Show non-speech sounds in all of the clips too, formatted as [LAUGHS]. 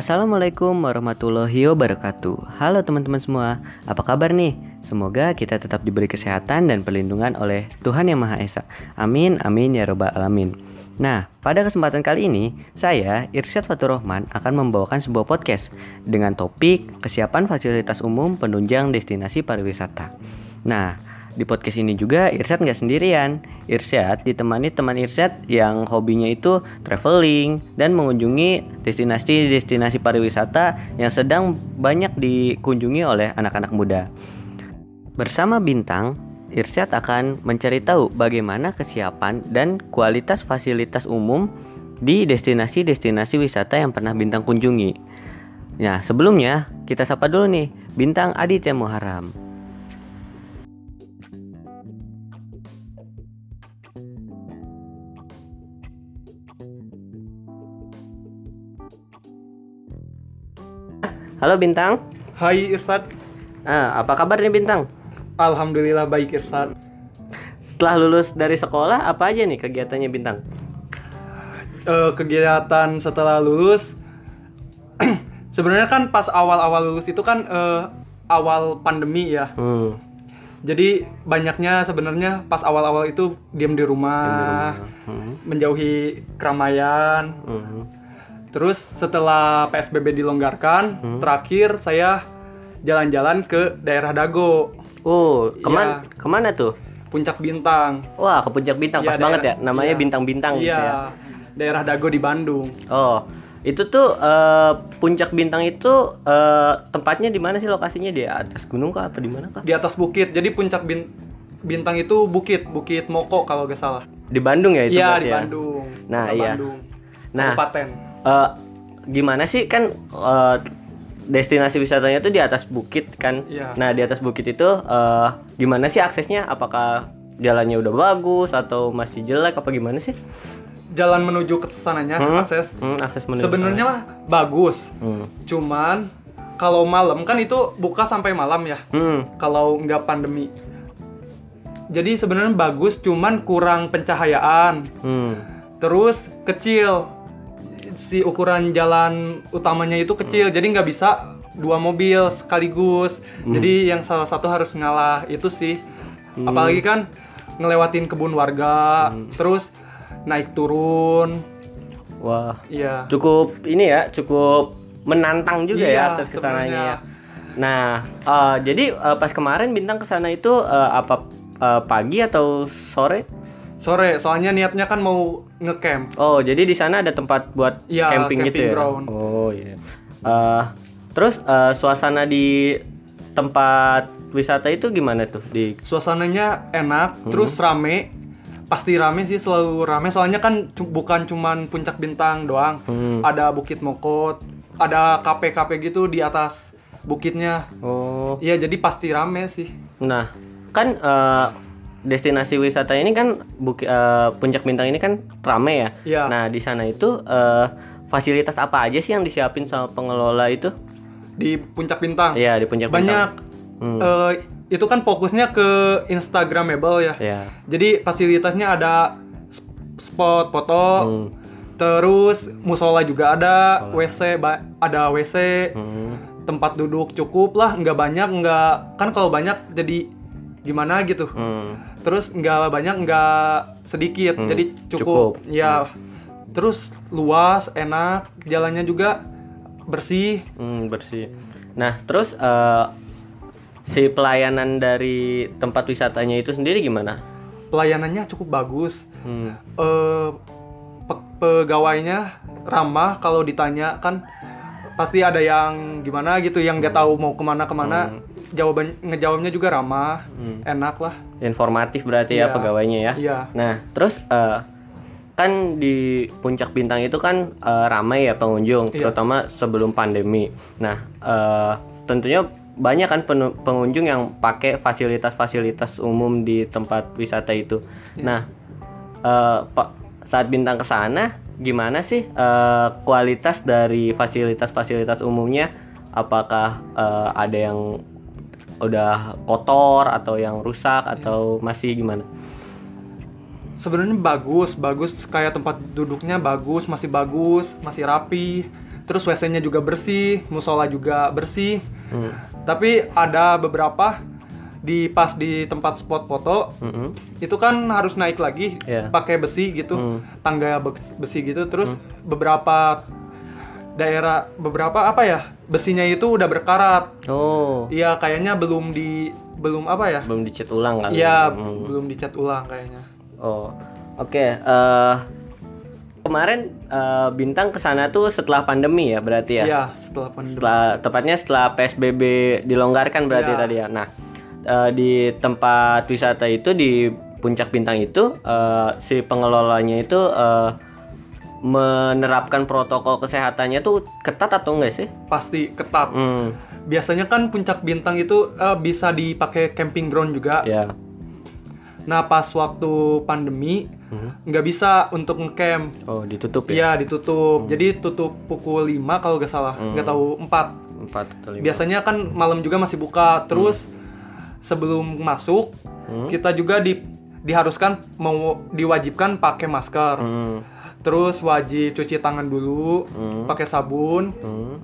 Assalamualaikum warahmatullahi wabarakatuh. Halo teman-teman semua Apa kabar nih? Semoga kita tetap diberi kesehatan dan perlindungan oleh Tuhan Yang Maha Esa. Amin, amin ya robbal alamin. Nah, pada kesempatan kali ini Saya, Irsyad Fatur Rahman akan membawakan sebuah podcast Dengan topik Kesiapan Fasilitas Umum Penunjang Destinasi Pariwisata. Nah, di podcast ini juga Irsyad nggak sendirian. Irsyad ditemani teman Irsyad yang hobinya itu traveling dan mengunjungi destinasi-destinasi pariwisata yang sedang banyak dikunjungi oleh anak-anak muda. Bersama Bintang, Irsyad akan mencari tahu bagaimana kesiapan dan kualitas fasilitas umum di destinasi-destinasi wisata yang pernah Bintang kunjungi. Nah, sebelumnya kita sapa dulu nih Bintang Aditya Muharam. Halo Bintang. Hai Irsad, Ah, apa kabar nih Bintang? Alhamdulillah baik Irsad. Setelah lulus dari sekolah, apa aja nih kegiatannya Bintang? Eh, kegiatan setelah lulus, [CLEARS THROAT] sebenarnya kan pas awal-awal lulus itu kan eh, awal pandemi ya. Hmm. Jadi banyaknya sebenarnya pas awal-awal itu diam di rumah, Hmm. menjauhi keramaian. Hmm. Terus setelah PSBB dilonggarkan, terakhir saya jalan-jalan ke daerah Dago, Oh, ke mana? Ke mana tuh? Puncak Bintang. Wah, ke Puncak Bintang Iya, pas banget ya. daerah- Namanya iya. Bintang-bintang Iya, gitu ya. daerah Dago di Bandung. Oh, itu tuh eh, Puncak Bintang itu eh, tempatnya di mana sih lokasinya di atas gunung kah apa di mana kah? di atas bukit jadi puncak bin- bintang itu bukit bukit Moko kalau gak salah Di Bandung ya itu iya di ya? Bandung Nah, Kota iya. Bandung Nah. Kabupaten Eh, gimana sih kan eh, destinasi wisatanya tuh di atas bukit kan? Iya. Nah di atas bukit itu eh, gimana sih aksesnya? Apakah jalannya udah bagus atau masih jelek apa gimana sih? jalan menuju ke sananya Hmm? akses Hmm, akses menuju sebenarnya mah bagus. Hmm. cuman kalau malam kan itu buka sampai malam ya Hmm. kalau nggak pandemi jadi sebenarnya bagus cuman kurang pencahayaan Hmm. terus kecil si ukuran jalan utamanya itu kecil jadi nggak bisa dua mobil sekaligus. Jadi yang salah satu harus ngalah itu sih. Apalagi kan ngelewatin kebun warga terus naik turun. Wah, iya. Cukup ini ya, cukup menantang juga ya Iya, akses ke sananya sebenarnya. ya. Nah, eh, jadi eh, pas kemarin bintang ke sana itu eh, apa eh, pagi atau sore? Sore soalnya niatnya kan mau ngecamp Oh, jadi di sana ada tempat buat Iya, camping, gitu camping ya? ground. Oh iya. Eh, terus eh, suasana di tempat wisata itu gimana tuh di? suasananya enak Hmm. terus rame pasti rame sih selalu rame soalnya kan bukan cuman puncak bintang doang Hmm. ada bukit mokot ada kafe-kafe gitu di atas bukitnya Oh, Iya jadi pasti rame sih nah kan eh, destinasi wisata ini kan buki, eh, puncak bintang ini kan rame ya. Iya. Nah di sana itu eh, fasilitas apa aja sih yang disiapin sama pengelola itu? di puncak bintang Iya di puncak banyak bintang. Hmm. eh, itu kan fokusnya ke instagramable ya Iya. jadi fasilitasnya ada sp- spot foto Hmm. terus musola juga ada wc ba- ada wc Hmm. tempat duduk cukup lah nggak banyak nggak kan kalau banyak jadi gimana gitu Hmm. terus nggak banyak nggak sedikit Hmm, jadi cukup. cukup, ya terus luas enak jalannya juga bersih Hmm, bersih. Nah, terus eh, si pelayanan dari tempat wisatanya itu sendiri gimana? pelayanannya cukup bagus Hmm. eh pe- pegawainya ramah kalau ditanya kan pasti ada yang gimana gitu yang nggak tahu mau ke mana ke mana jawaban ngejawabnya juga ramah Hmm. enak lah Informatif berarti ya Iya. pegawainya ya. iya Nah, terus eh, kan di puncak bintang itu kan eh, ramai ya pengunjung, Iya. terutama sebelum pandemi. Nah, eh, tentunya banyak kan pengunjung yang pakai fasilitas-fasilitas umum di tempat wisata itu. Iya. Nah, eh, pak saat bintang ke sana, gimana sih eh, kualitas dari fasilitas-fasilitas umumnya? Apakah eh, ada yang udah kotor atau yang rusak atau masih gimana? sebenarnya bagus bagus kayak tempat duduknya bagus masih bagus masih rapi terus WC-nya juga bersih musola juga bersih Hmm. tapi ada beberapa di pas di tempat spot foto Mm-mm. itu kan harus naik lagi Iya. pakai besi gitu Hmm. tangga bes- besi gitu terus beberapa daerah beberapa apa ya besinya itu udah berkarat Oh, iya kayaknya belum di belum apa ya belum dicat ulang kali. iya Hmm. belum dicat ulang kayaknya Oh, oke. eh, kemarin eh, bintang ke sana tuh setelah pandemi ya berarti ya? iya setelah pandemi Setelah tepatnya setelah PSBB dilonggarkan berarti Iya. tadi ya. Nah, eh, di tempat wisata itu di puncak bintang itu eh, si pengelolanya itu eh, menerapkan protokol kesehatannya tuh ketat atau enggak sih? pasti ketat Hmm, biasanya kan puncak bintang itu eh, bisa dipakai camping ground juga ya. nah pas waktu pandemi Hmm. nggak bisa untuk ngecamp Oh, ditutup ya? Iya ditutup. Jadi tutup pukul 5 kalau nggak salah. Nggak tahu 4. Empat atau lima. Biasanya kan malam juga masih buka. Terus sebelum masuk Hmm. kita juga di diharuskan mau diwajibkan pakai masker. Hmm, Terus wajib cuci tangan dulu, Hmm. pakai sabun. hmm.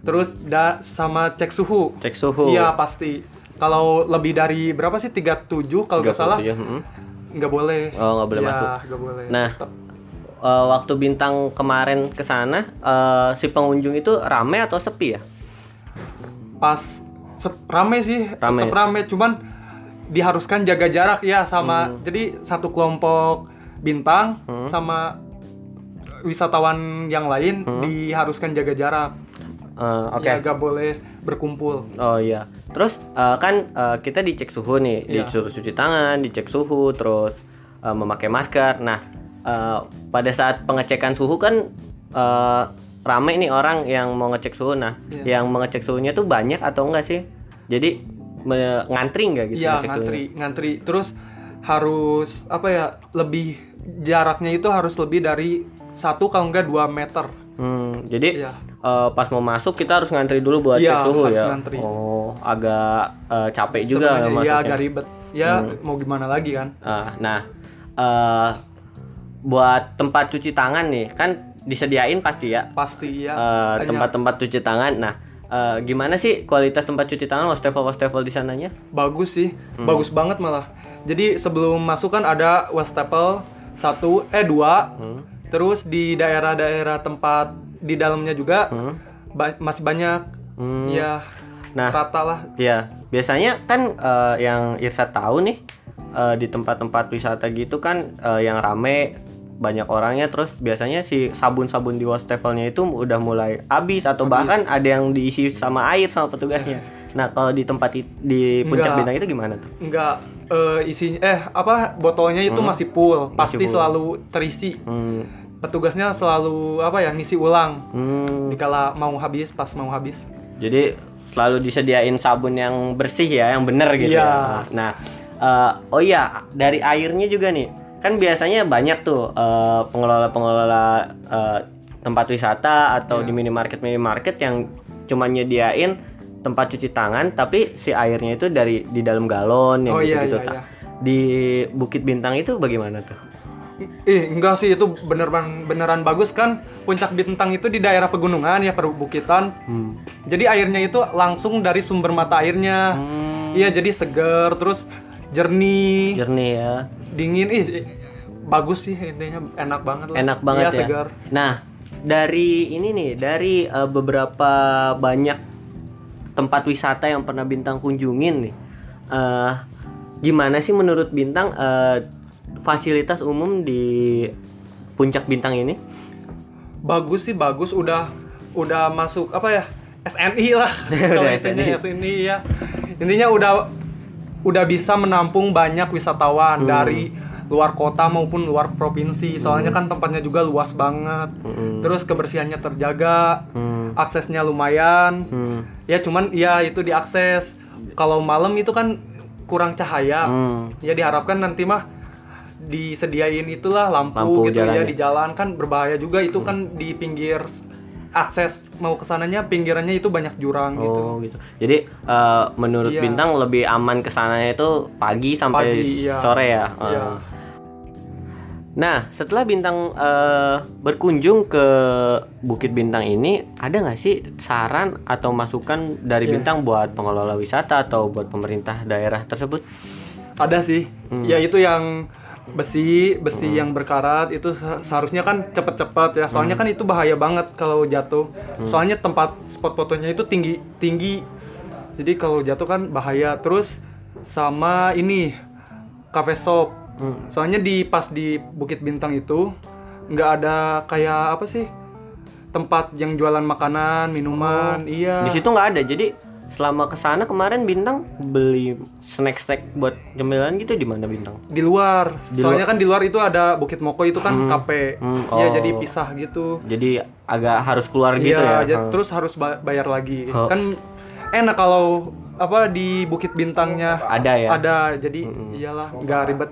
Terus da sama cek suhu. Cek suhu. Iya pasti. Kalau lebih dari berapa sih 37 kalau nggak salah 37, hmm. nggak boleh. Oh, nggak boleh Iya, masuk. nggak boleh. Nah, eh, waktu bintang kemarin ke sana, eh, si pengunjung itu rame atau sepi ya? pas sep- rame sih Rame. tetap rame cuman diharuskan jaga jarak ya sama Hmm. jadi satu kelompok bintang sama wisatawan yang lain Hmm. diharuskan jaga jarak Eh, Oke. ya gak boleh berkumpul Oh iya. Terus eh, kan eh, kita dicek suhu nih, Iya. disuruh cuci tangan, dicek suhu, terus eh, memakai masker. Nah, eh, pada saat pengecekan suhu kan eh, rame nih orang yang mau ngecek suhu. Nah, Iya. yang mengecek suhunya tuh banyak atau enggak sih? Jadi ngantri nggak gitu Iya ngecek ngantri suhunya? ngantri terus harus apa ya lebih jaraknya itu harus lebih dari satu kalau enggak 2 meter Hmm, jadi Iya. eh, pas mau masuk kita harus ngantri dulu buat Iya, cek suhu harus ya. ngantri. Oh, agak eh, capek juga Sebenarnya ya masuknya. agak ribet ya Hmm. mau gimana lagi kan Ah, nah, eh, buat tempat cuci tangan nih, kan disediain pasti ya pasti ya eh, Hanya- tempat-tempat cuci tangan. Nah, eh, gimana sih kualitas tempat cuci tangan wastafel wastafel di sananya? bagus sih Hmm. bagus banget malah jadi sebelum masuk kan ada wastafel satu eh dua Hmm. Terus di daerah-daerah tempat di dalamnya juga Hmm. ba- masih banyak Hmm. ya Nah. rata lah Ya, biasanya kan eh, yang Irsa tahu nih eh, di tempat-tempat wisata gitu kan eh, yang rame banyak orangnya terus biasanya si sabun-sabun di wastafelnya itu udah mulai habis atau bahkan ada yang diisi sama air sama petugasnya. Nah, kalau di tempat di puncak Enggak. bintang itu gimana tuh? nggak eh, isinya eh apa botolnya itu masih full pasti full. selalu terisi Hmm. Petugasnya selalu apa ya ngisi ulang Hmm. dikala mau habis pas mau habis Jadi selalu disediain sabun yang bersih ya, yang bener gitu Iya. ya. Nah, eh, oh iya dari airnya juga nih. Kan biasanya banyak tuh eh, pengelola-pengelola eh, tempat wisata atau Iya. di minimarket minimarket yang cuma nyediain tempat cuci tangan tapi si airnya itu dari di dalam galon yang Oh, iya, gitu-gitu. iya, iya. Di Bukit Bintang itu bagaimana tuh? Ih, enggak sih itu beneran beneran bagus kan. Puncak Bintang itu di daerah pegunungan ya perbukitan. Hmm. Jadi airnya itu langsung dari sumber mata airnya. Hmm. Iya, jadi seger terus jernih, Jernih ya. dingin. Ih, bagus sih intinya enak banget lah. enak banget Iya, ya. segar. Nah, dari ini nih, dari eh, beberapa banyak tempat wisata yang pernah bintang kunjungin nih, eh, gimana sih menurut bintang eh, fasilitas umum di puncak bintang ini? Bagus sih, bagus udah udah masuk apa ya? SNI lah. [LAUGHS] Kalau SNI. SNI ya. Intinya udah udah bisa menampung banyak wisatawan Hmm. dari luar kota maupun luar provinsi. Soalnya kan tempatnya juga luas banget. Hmm. Terus kebersihannya terjaga, Hmm. aksesnya lumayan. Hmm. Ya cuman ya itu diakses. Kalau malam itu kan kurang cahaya. Hmm. Ya diharapkan nanti mah disediain itulah lampu, Lampu gitu jalan ya ya. di jalan kan berbahaya juga itu kan di pinggir akses mau ke sananya pinggirannya itu banyak jurang gitu. Oh gitu. Jadi eh, menurut Iya. bintang lebih aman ke sananya itu pagi sampai Pagi, iya. sore ya. Iya. Eh. Nah, setelah bintang eh, berkunjung ke Bukit Bintang ini, ada nggak sih saran atau masukan dari Iya. bintang buat pengelola wisata atau buat pemerintah daerah tersebut? Ada sih. Hmm. Ya itu yang besi, besi yang berkarat itu se- seharusnya kan cepet-cepet ya. Hmm. Soalnya kan itu bahaya banget kalau jatuh. Soalnya tempat spot fotonya itu tinggi tinggi. Jadi kalau jatuh kan bahaya. Terus sama ini cafe shop. Hmm. Soalnya di pas di Bukit Bintang itu nggak ada kayak apa sih tempat yang jualan makanan, minuman, iya. Oh. Di situ nggak ada. Jadi selama ke sana kemarin bintang beli snack-snack buat cemilan gitu di mana bintang? di luar. Di Soalnya kan di luar itu ada Bukit Moko itu kan kafe. Hmm, Iya, oh. jadi pisah gitu. Jadi agak harus keluar gitu ya. Iya, ja- Hmm. terus harus ba- bayar lagi. Oh. Kan enak kalau apa di Bukit Bintangnya Ada ya? Ada. Jadi iyalah, nggak ribet.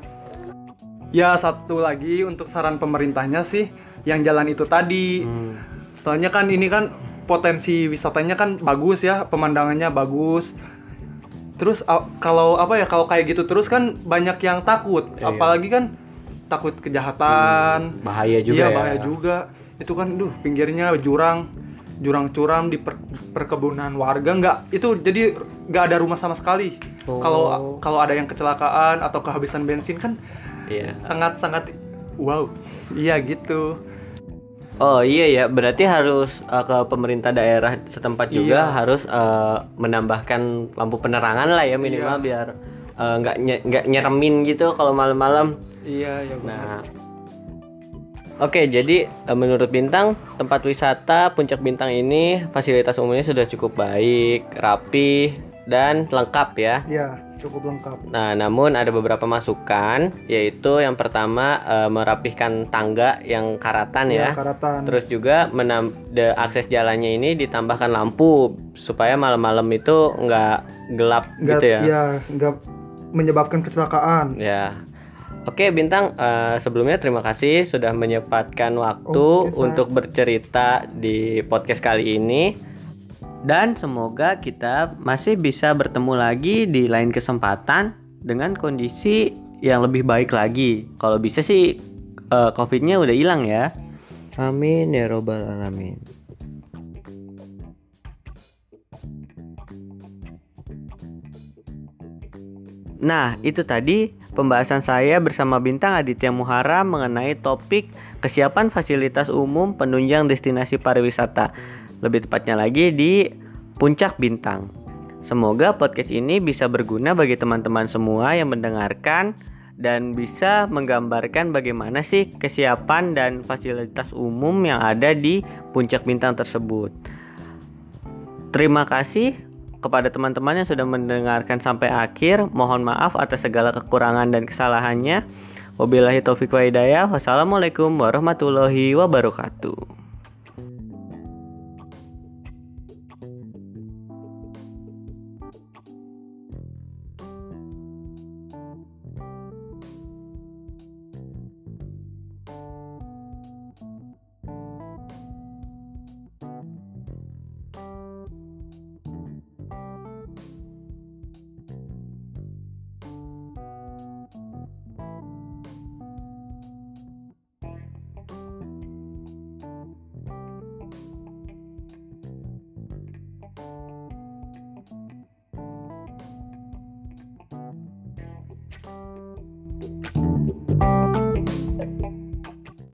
Ya, satu lagi untuk saran pemerintahnya sih yang jalan itu tadi. Hmm. Soalnya kan ini kan potensi wisatanya kan bagus ya, pemandangannya bagus. Terus kalau apa ya kalau kayak gitu terus kan banyak yang takut, Iya. apalagi kan takut kejahatan. Bahaya juga iya, ya. bahaya juga. Itu kan duh pinggirnya jurang, jurang curam di per- perkebunan warga nggak itu jadi nggak ada rumah sama sekali. Oh. Kalau kalau ada yang kecelakaan atau kehabisan bensin kan Iya. sangat sangat wow. Iya gitu. Oh iya ya, berarti harus uh, ke pemerintah daerah setempat juga Iya. harus uh, menambahkan lampu penerangan lah ya minimal Iya. biar uh, nggak nye- nggak nyeremin gitu kalau malam-malam. Iya, ya Nah, oke jadi uh, menurut Bintang tempat wisata Puncak Bintang ini fasilitas umumnya sudah cukup baik, rapi dan lengkap ya. Iya, cukup lengkap. Nah, namun ada beberapa masukan, yaitu yang pertama uh, merapihkan tangga yang karatan ya. karatan. Terus juga menam de- akses jalannya ini ditambahkan lampu supaya malam-malam itu nggak gelap gitu ya. Iya, nggak menyebabkan kecelakaan. Ya. Oke Bintang, eh, sebelumnya terima kasih sudah menyempatkan waktu Sa. untuk bercerita di podcast kali ini. Dan semoga kita masih bisa bertemu lagi di lain kesempatan dengan kondisi yang lebih baik lagi. Kalau bisa sih eh, COVID-nya udah hilang ya. Amin ya robbal alamin. Nah, itu tadi pembahasan saya bersama Bintang Aditya Muhara mengenai topik kesiapan fasilitas umum penunjang destinasi pariwisata. Lebih tepatnya lagi di Puncak Bintang. Semoga podcast ini bisa berguna bagi teman-teman semua yang mendengarkan dan bisa menggambarkan bagaimana sih kesiapan dan fasilitas umum yang ada di Puncak Bintang tersebut. Terima kasih kepada teman-teman yang sudah mendengarkan sampai akhir. Mohon maaf atas segala kekurangan dan kesalahannya. Wabillahi taufiq wa hidayah. Wassalamualaikum warahmatullahi wabarakatuh.